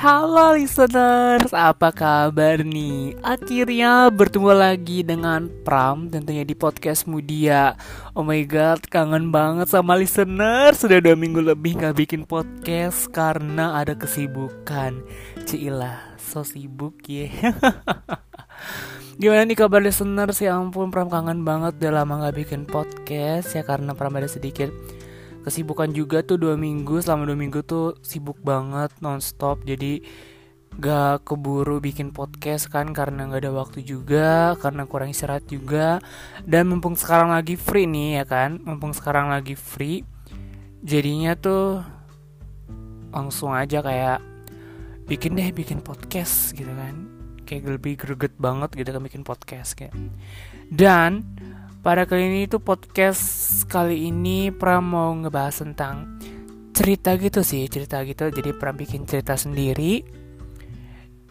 Halo listeners, apa kabar nih? Akhirnya bertemu lagi dengan Pram tentunya di podcast Mudia. Oh my god, kangen banget sama listeners. Sudah dua minggu lebih gak bikin podcast karena ada kesibukan. Cilah, so sibuk ya. Gimana nih kabar listeners? Ya ampun, Pram kangen banget. Udah lama gak bikin podcast ya Karena Pram ada sedikit kesibukan juga tuh dua minggu selama dua minggu tuh sibuk banget nonstop. Jadi gak keburu bikin podcast kan karena gak ada waktu juga karena kurang istirahat juga. Dan mumpung sekarang lagi free nih ya kan? Mumpung sekarang lagi free jadinya tuh langsung aja kayak bikin deh bikin podcast gitu kan. Kayak lebih greget banget gitu kan bikin podcast kayak. Dan pada kali ini tuh podcast kali ini Pram mau ngebahas tentang cerita gitu sih, cerita gitu. Jadi Pram bikin cerita sendiri.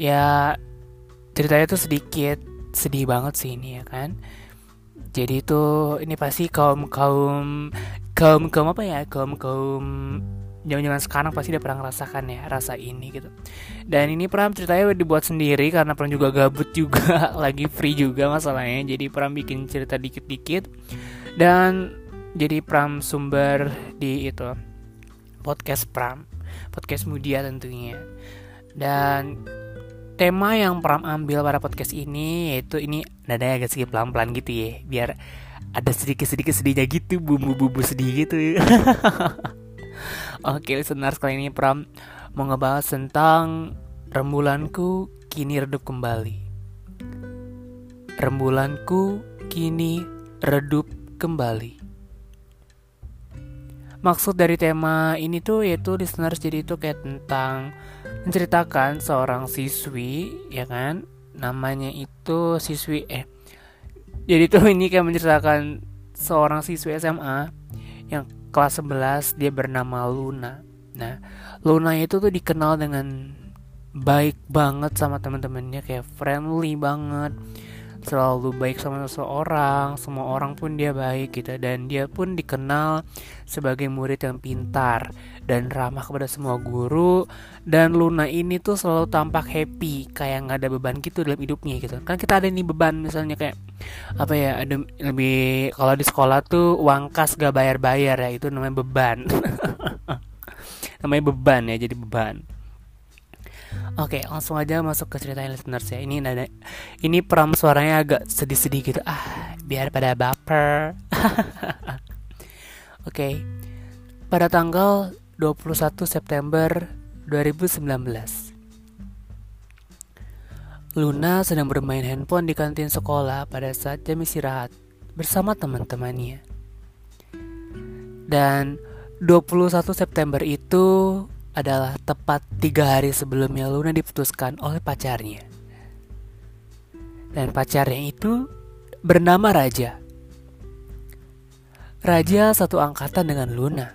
Ya ceritanya tuh sedikit sedih banget sih ini ya kan. Jadi itu ini pasti kaum kaum kaum kaum apa ya kaum kaum zaman-zaman sekarang pasti udah pernah ngerasakan ya rasa ini gitu. Dan ini Pram ceritanya dibuat sendiri karena Pram juga gabut juga, lagi free juga masalahnya. Jadi Pram bikin cerita dikit-dikit dan jadi Pram sumber di itu podcast Pram, podcast Mudia tentunya. Dan tema yang Pram ambil pada podcast ini yaitu ini nadanya agak sedikit pelan-pelan gitu ya, biar ada sedikit-sedikit sedihnya gitu, bumbu-bumbu sedih gitu. Oke listeners kali ini Pram mau ngebahas tentang rembulanku kini redup kembali. Rembulanku kini redup kembali. Maksud dari tema ini tuh yaitu listeners jadi itu kayak tentang menceritakan seorang siswi ya kan namanya itu siswi eh jadi tuh ini kayak menceritakan seorang siswi SMA yang kelas 11 dia bernama Luna. Nah, Luna itu tuh dikenal dengan baik banget sama teman-temannya kayak friendly banget selalu baik sama seseorang semua orang pun dia baik gitu dan dia pun dikenal sebagai murid yang pintar dan ramah kepada semua guru. Dan Luna ini tuh selalu tampak happy kayak nggak ada beban gitu dalam hidupnya gitu. Kan kita ada nih beban misalnya kayak apa ya ada lebih kalau di sekolah tuh uang kas gak bayar-bayar ya itu namanya beban. Namanya beban ya jadi beban Oke, langsung aja masuk ke cerita listeners ya. Ini nada ini peram suaranya agak sedih-sedih gitu. Ah, biar pada baper. Oke. Pada tanggal 21 September 2019. Luna sedang bermain handphone di kantin sekolah pada saat jam istirahat bersama teman-temannya. Dan 21 September itu adalah tepat tiga hari sebelumnya Luna diputuskan oleh pacarnya. Dan pacarnya itu bernama Raja. Raja satu angkatan dengan Luna.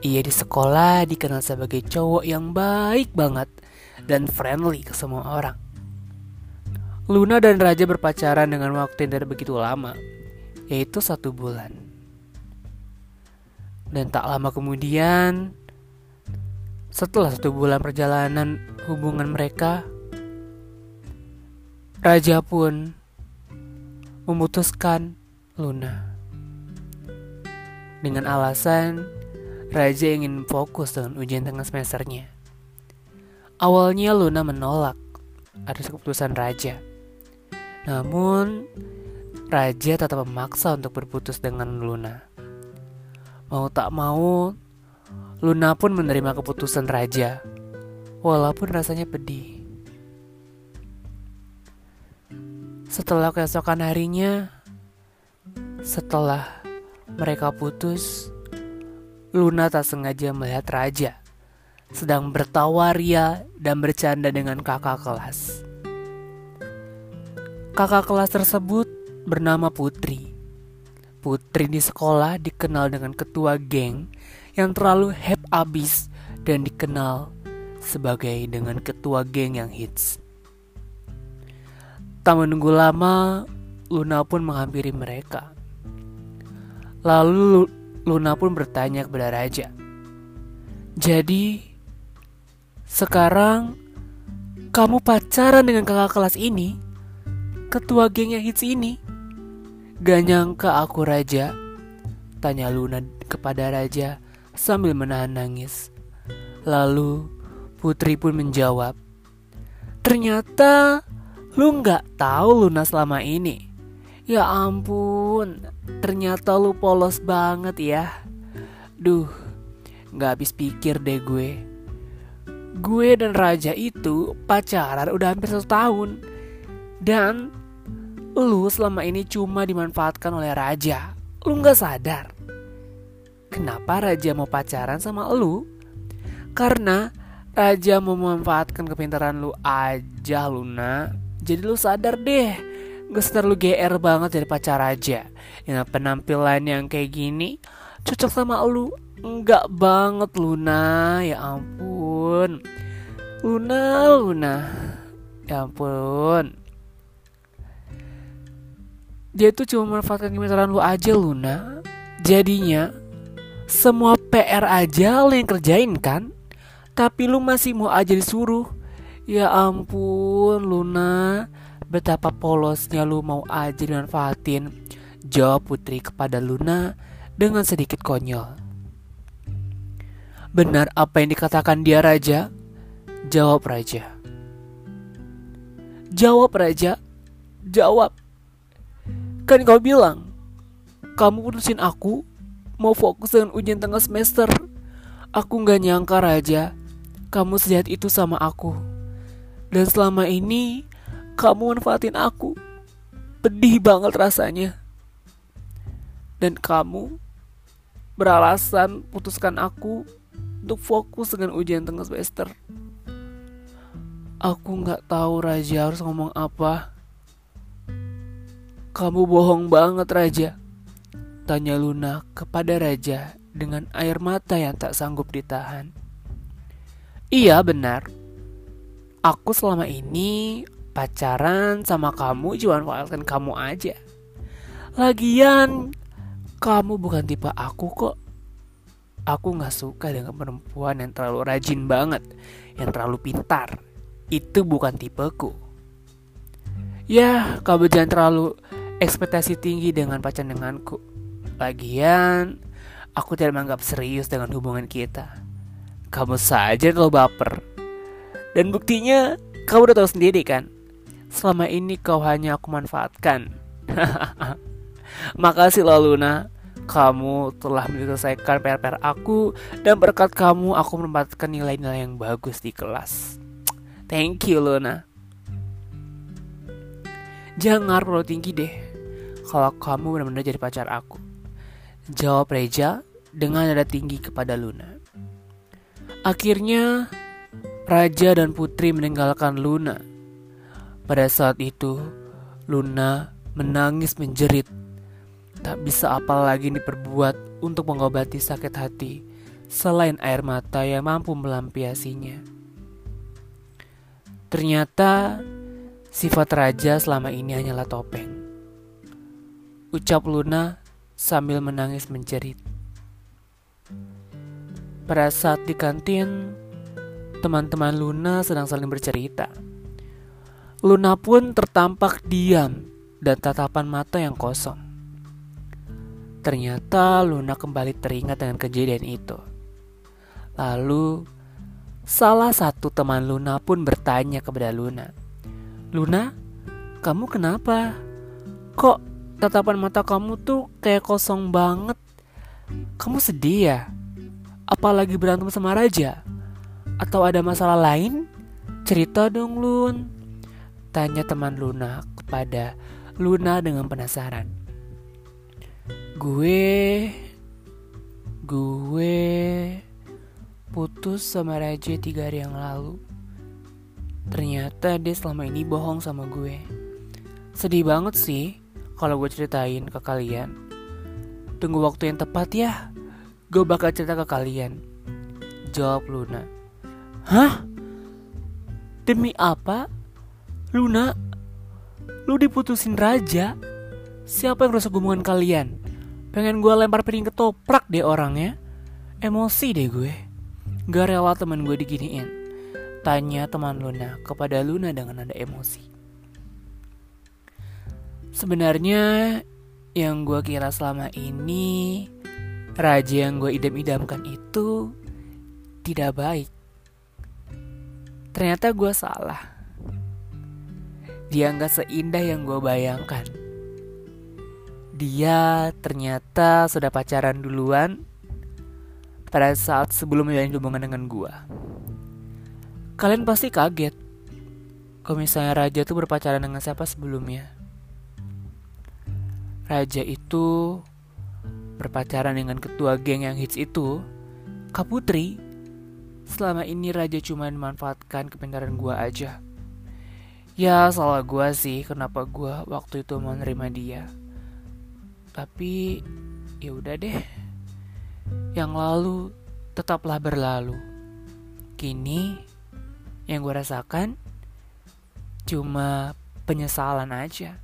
Ia di sekolah dikenal sebagai cowok yang baik banget dan friendly ke semua orang. Luna dan Raja berpacaran dengan waktu yang tidak begitu lama, yaitu satu bulan. Dan tak lama kemudian, setelah satu bulan perjalanan hubungan mereka, Raja pun memutuskan Luna. Dengan alasan Raja ingin fokus dengan ujian tengah semesternya. Awalnya Luna menolak atas keputusan Raja. Namun, Raja tetap memaksa untuk berputus dengan Luna. Mau tak mau, Luna pun menerima keputusan raja, walaupun rasanya pedih. Setelah keesokan harinya, setelah mereka putus, Luna tak sengaja melihat raja sedang bertawaria dan bercanda dengan kakak kelas. Kakak kelas tersebut bernama Putri. Putri di sekolah dikenal dengan ketua geng yang terlalu hype abis dan dikenal sebagai dengan ketua geng yang hits. Tak menunggu lama, Luna pun menghampiri mereka. Lalu Luna pun bertanya kepada Raja. Jadi, Sekarang kamu pacaran dengan kakak kelas ini Ketua geng yang hits ini Gak nyangka aku raja Tanya Luna kepada raja sambil menahan nangis. Lalu Putri pun menjawab Ternyata lu gak tahu Luna selama ini. Ya ampun Ternyata lu polos banget ya. Duh Gak habis pikir deh gue. Gue dan Raja itu pacaran udah hampir satu tahun. Dan Lu selama ini cuma dimanfaatkan oleh Raja. Lu gak sadar Kenapa Raja mau pacaran sama lu? Karena Raja mau memanfaatkan kepintaran lu aja Luna. Jadi lu sadar deh Gak lu GR banget jadi pacar Raja. Dengan penampilan yang kayak gini Cocok sama lu? Enggak banget Luna. Ya ampun. Luna Luna. Ya ampun. Dia tuh cuma memanfaatkan kemitraan lu aja Luna. Jadinya Semua PR aja lu yang kerjain kan? Tapi lu masih mau aja disuruh. Ya ampun Luna. Betapa polosnya lu mau aja dimanfaatin Jawab Putri kepada Luna Dengan sedikit konyol. Benar apa yang dikatakan dia Raja? Jawab Raja. Jawab Raja. Jawab. Kan kau bilang Kamu putusin aku Mau fokus dengan ujian tengah semester. Aku gak nyangka Raja Kamu sejahat itu sama aku. Dan selama ini Kamu manfaatin aku. Pedih banget rasanya. Dan kamu Beralasan putuskan aku Untuk fokus dengan ujian tengah semester. Aku gak tahu Raja harus ngomong apa. Kamu bohong banget Raja Tanya Luna kepada Raja dengan air mata yang tak sanggup ditahan. Iya benar. Aku selama ini pacaran sama kamu cuma manfaatkan kamu aja. Lagian kamu bukan tipe aku kok. Aku gak suka dengan perempuan yang terlalu rajin banget Yang terlalu pintar. Itu bukan tipeku. Ya, kamu jangan terlalu ekspektasi tinggi dengan pacar denganku. Lagian, aku tidak menganggap serius dengan hubungan kita. Kamu saja terlalu baper. Dan buktinya, kamu udah tahu sendiri kan? Selama ini kau hanya aku manfaatkan. Makasih loh Luna. Kamu telah menyelesaikan PR-PR aku dan berkat kamu aku mendapatkan nilai-nilai yang bagus di kelas. Thank you Luna. Jangan perlu tinggi deh kalau kamu benar-benar jadi pacar aku. Jawab Reja dengan nada tinggi kepada Luna. Akhirnya, Raja dan Putri meninggalkan Luna. Pada saat itu, Luna menangis menjerit. Tak bisa apa lagi diperbuat untuk mengobati sakit hati selain air mata yang mampu melampiasinya. Ternyata sifat raja selama ini hanyalah topeng. Ucap Luna sambil menangis menjerit. Pada saat di kantin, teman-teman Luna sedang saling bercerita. Luna pun tertampak diam dan tatapan mata yang kosong. Ternyata Luna kembali teringat dengan kejadian itu. Lalu, salah satu teman Luna pun bertanya kepada Luna, "Luna, kamu kenapa? Kok tatapan mata kamu tuh kayak kosong banget. Kamu sedih ya? Apalagi berantem sama Raja? Atau ada masalah lain? Cerita dong Lun. Tanya teman Luna kepada Luna dengan penasaran. Gue Gue putus sama Raja tiga hari yang lalu. Ternyata dia selama ini bohong sama gue. Sedih banget sih kalau gue ceritain ke kalian. Tunggu waktu yang tepat ya. Gue bakal cerita ke kalian. Jawab Luna. Hah? Demi apa? Luna? Lu diputusin raja? Siapa yang rusak hubungan kalian? Pengen gue lempar piring ketoprak deh orangnya. Emosi deh gue. Gak rela temen gue diginiin. Tanya teman Luna kepada Luna dengan nada emosi. Sebenarnya yang gue kira selama ini raja yang gue idam-idamkan itu tidak baik. Ternyata gue salah. Dia nggak seindah yang gue bayangkan. Dia ternyata sudah pacaran duluan pada saat sebelum menjalin hubungan dengan gue. Kalian pasti kaget kalau misalnya Raja tuh berpacaran dengan siapa sebelumnya. Raja itu berpacaran dengan ketua geng yang hits itu, Kaputri. Selama ini Raja cuma memanfaatkan kepintaran gua aja. Ya salah gua sih kenapa gua waktu itu mau nerima dia. Tapi ya udah deh. Yang lalu tetaplah berlalu. Kini yang gue rasakan cuma penyesalan aja.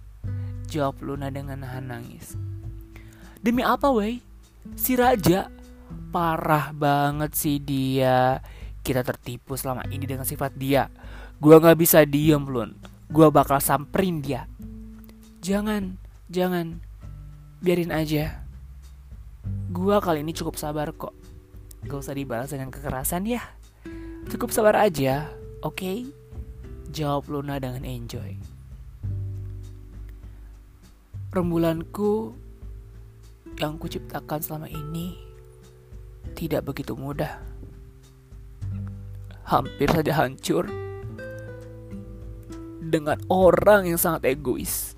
Jawab Luna dengan nahan nangis. Demi apa, wey? Si Raja parah banget sih dia. Kita tertipu selama ini dengan sifat dia. Gua nggak bisa diem, Lun. Gua bakal samperin dia. Jangan, jangan. Biarin aja. Gua kali ini cukup sabar kok. Gak usah dibalas dengan kekerasan ya. Cukup sabar aja, oke? Okay? Jawab Luna dengan enjoy. Rembulanku yang kuciptakan selama ini tidak begitu mudah. Hampir saja hancur dengan orang yang sangat egois.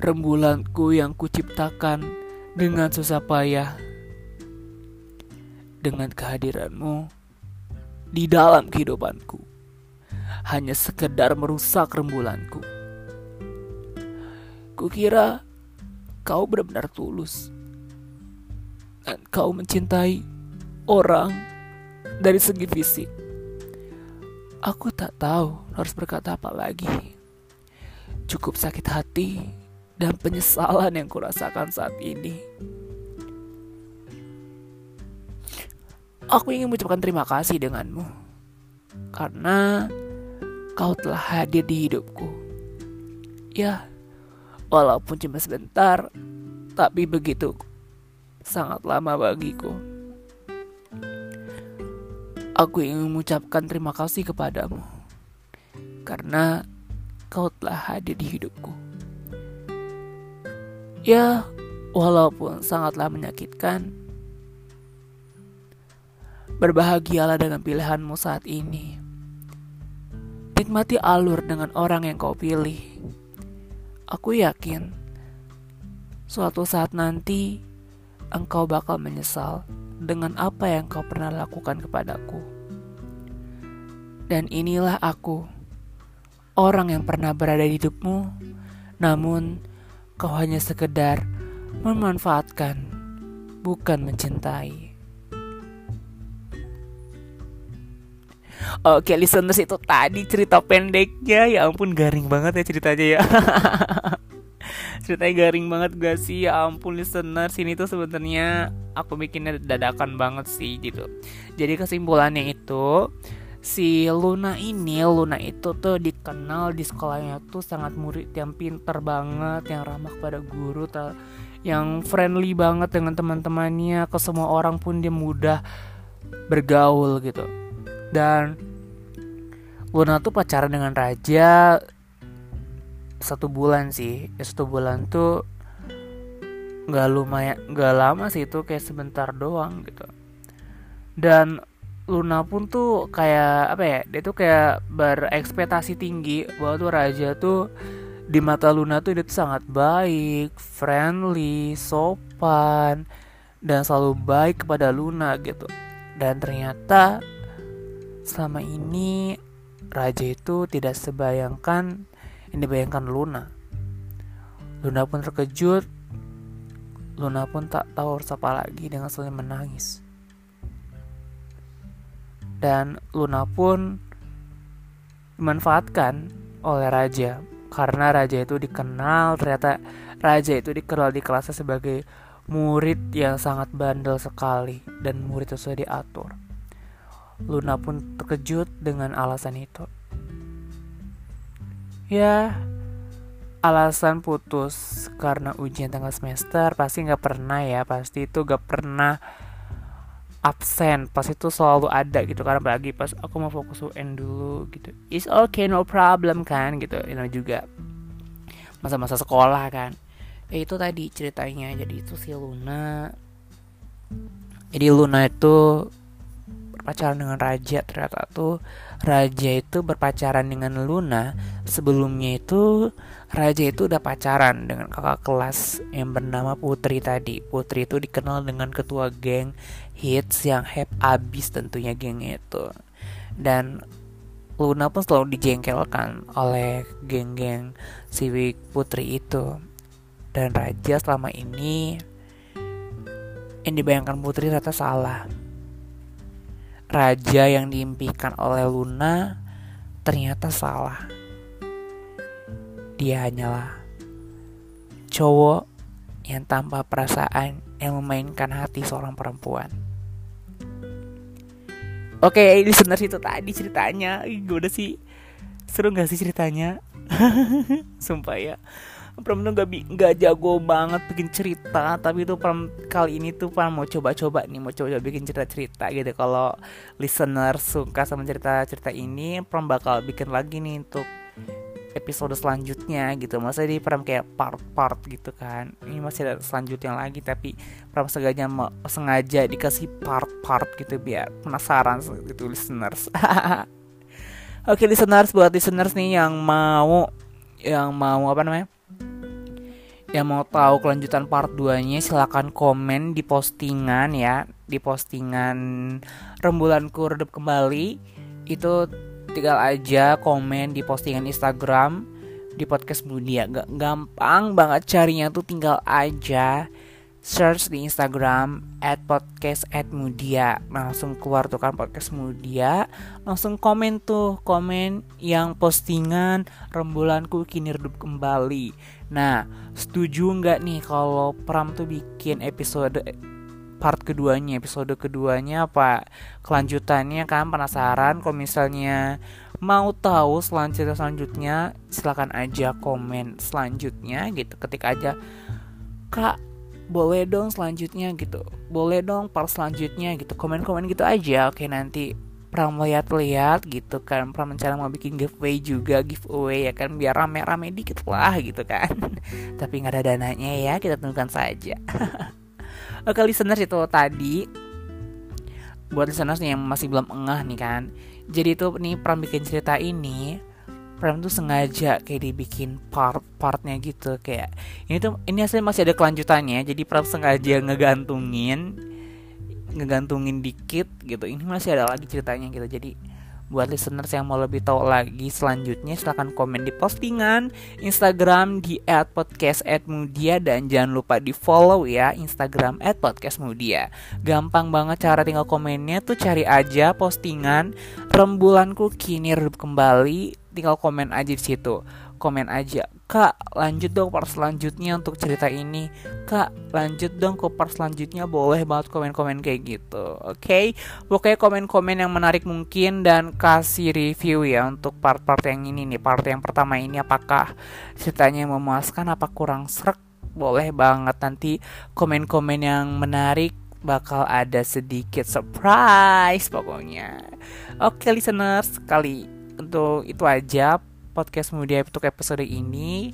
Rembulanku yang kuciptakan dengan susah payah. Dengan kehadiranmu di dalam kehidupanku. Hanya sekedar merusak rembulanku. Kukira kau benar-benar tulus dan kau mencintai orang dari segi fisik. Aku tak tahu harus berkata apa lagi. Cukup sakit hati dan penyesalan yang kurasakan saat ini. Aku ingin mengucapkan terima kasih denganmu karena kau telah hadir di hidupku. Ya, Walaupun cuma sebentar, tapi begitu sangat lama bagiku. Aku ingin mengucapkan terima kasih kepadamu karena kau telah hadir di hidupku. Ya, walaupun sangatlah menyakitkan, berbahagialah dengan pilihanmu saat ini. Nikmati alur dengan orang yang kau pilih Aku yakin suatu saat nanti engkau bakal menyesal dengan apa yang kau pernah lakukan kepadaku. Dan inilah aku, orang yang pernah berada di hidupmu, namun kau hanya sekedar memanfaatkan, bukan mencintai. Oke listeners itu tadi cerita pendeknya. Ya ampun garing banget ya ceritanya ya. Ceritanya garing banget gak sih? Ya ampun listeners Ini tuh sebenarnya aku bikinnya dadakan banget sih gitu. Jadi kesimpulannya itu Si Luna ini Luna itu tuh dikenal di sekolahnya tuh sangat murid yang pinter banget Yang ramah kepada guru Yang friendly banget dengan teman-temannya. Ke semua orang pun dia mudah bergaul gitu dan Luna tuh pacaran dengan Raja satu bulan sih ya, satu bulan tuh nggak lumayan nggak lama sih itu kayak sebentar doang gitu dan Luna pun tuh kayak apa ya dia tuh kayak berekspektasi tinggi bahwa tuh Raja tuh di mata Luna tuh dia tuh sangat baik, friendly, sopan, dan selalu baik kepada Luna gitu. Dan ternyata selama ini raja itu tidak sebayangkan yang dibayangkan Luna. Luna pun terkejut. Luna pun tak tahu harus apa lagi dengan saling menangis. Dan Luna pun dimanfaatkan oleh raja karena raja itu dikenal ternyata raja itu dikenal di kelasnya sebagai murid yang sangat bandel sekali dan murid itu sudah diatur. Luna pun terkejut dengan alasan itu. Ya, alasan putus karena ujian tengah semester pasti nggak pernah ya, pasti itu nggak pernah absen. Pas itu selalu ada gitu karena bagi pas aku mau fokus UN dulu gitu. It's okay no problem kan gitu. Know juga masa-masa sekolah kan. Ya itu tadi ceritanya. Jadi itu si Luna. Jadi Luna itu berpacaran dengan Raja ternyata tuh Raja itu berpacaran dengan Luna. Sebelumnya itu Raja itu udah pacaran dengan kakak kelas yang bernama Putri tadi. Putri itu dikenal dengan ketua geng hits yang hype abis tentunya geng itu. Dan Luna pun selalu dijengkelkan oleh geng-geng Siwik Putri itu. Dan Raja selama ini yang dibayangkan Putri ternyata salah Raja yang diimpikan oleh Luna ternyata salah dia hanyalah cowok yang tanpa perasaan yang memainkan hati seorang perempuan Oke, ini sebenarnya itu tadi ceritanya. Gue udah sih seru gak sih ceritanya? Sumpah ya. Pram tuh gak, gak jago banget bikin cerita Tapi tuh Pram kali ini tuh Pram mau coba-coba nih Mau coba-coba bikin cerita-cerita gitu. Kalau listener suka sama cerita-cerita ini Pram bakal bikin lagi nih untuk episode selanjutnya gitu. Masa di pram kayak part-part gitu kan. Ini masih ada selanjutnya lagi tapi pram sengaja sengaja dikasih part-part gitu biar penasaran gitu listeners. Oke okay, listeners buat listeners nih yang mau yang mau apa namanya yang mau tahu kelanjutan part 2 nya silahkan komen di postingan ya. Di postingan rembulanku redup kembali. Itu tinggal aja komen di postingan Instagram di podcast Mudia gak gampang banget carinya tuh tinggal aja search di Instagram at podcast at Mudia. Nah, langsung keluar tuh kan podcast Mudia. Langsung komen tuh komen yang postingan rembulanku kini redup kembali. Nah setuju nggak nih kalau Pram tuh bikin episode part keduanya episode keduanya apa? Kelanjutannya kan penasaran kalau misalnya mau tahu selanjutnya selanjutnya silahkan aja komen selanjutnya gitu. Ketik aja kak boleh dong selanjutnya gitu. Boleh dong part selanjutnya gitu. Komen-komen gitu aja. Oke nanti Pram lihat-lihat gitu kan. Pram rencana mau bikin giveaway juga giveaway ya kan biar rame-rame dikit lah gitu kan. Tapi nggak ada dananya ya kita tentukan saja. Oke listeners itu tadi. Buat listeners yang masih belum engah nih kan. Jadi itu nih Pram bikin cerita ini Pram tuh sengaja kayak dibikin part-partnya gitu Kayak ini tuh ini hasilnya masih ada kelanjutannya Jadi Pram sengaja ngegantungin Ngegantungin dikit gitu Ini masih ada lagi ceritanya gitu Jadi Buat listeners yang mau lebih tahu lagi selanjutnya silahkan komen di postingan Instagram di @podcast@mudia dan jangan lupa di follow ya Instagram @podcastmudia. Gampang banget cara tinggal komennya tuh cari aja postingan rembulanku kini redup kembali tinggal komen aja di situ. Komen aja kak lanjut dong part selanjutnya untuk cerita ini. Kak lanjut dong ke part selanjutnya boleh banget komen-komen kayak gitu. Oke? Okay? pokoknya komen-komen yang menarik mungkin dan kasih review ya untuk part-part yang ini nih. Part yang pertama ini apakah ceritanya memuaskan apa kurang serak? Boleh banget. Nanti komen-komen yang menarik bakal ada sedikit surprise pokoknya. Oke okay, listeners kali untuk itu aja podcast Mudia untuk episode ini.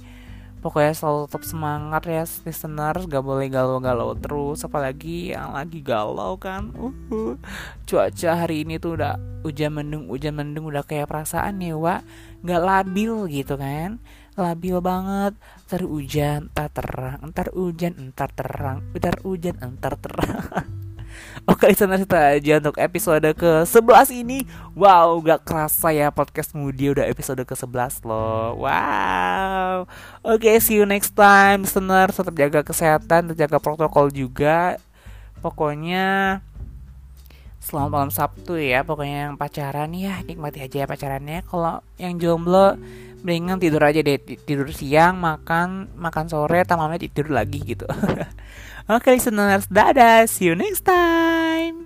Pokoknya selalu tetap semangat ya listener Gak boleh galau-galau terus Apalagi yang lagi galau kan. Uh, Cuaca hari ini tuh udah hujan mendung Hujan mendung udah kayak perasaan ya Wak. Gak labil gitu kan. Labil banget. Ntar hujan, ntar terang Ntar hujan, ntar terang Ntar hujan, ntar terang Oke listener itu aja untuk episode ke-11 ini. Wow gak kerasa ya podcast Mudi udah episode ke-11 loh. Wow. Oke okay, see you next time listener. Tetap jaga kesehatan, tetap jaga protokol juga. Pokoknya Selamat malam Sabtu ya. Pokoknya yang pacaran ya Nikmati aja ya pacarannya. Kalau yang jomblo Mendingan tidur aja deh. Tidur siang, makan Makan sore, malamnya tidur lagi gitu Oke listeners, dadah, see you next time.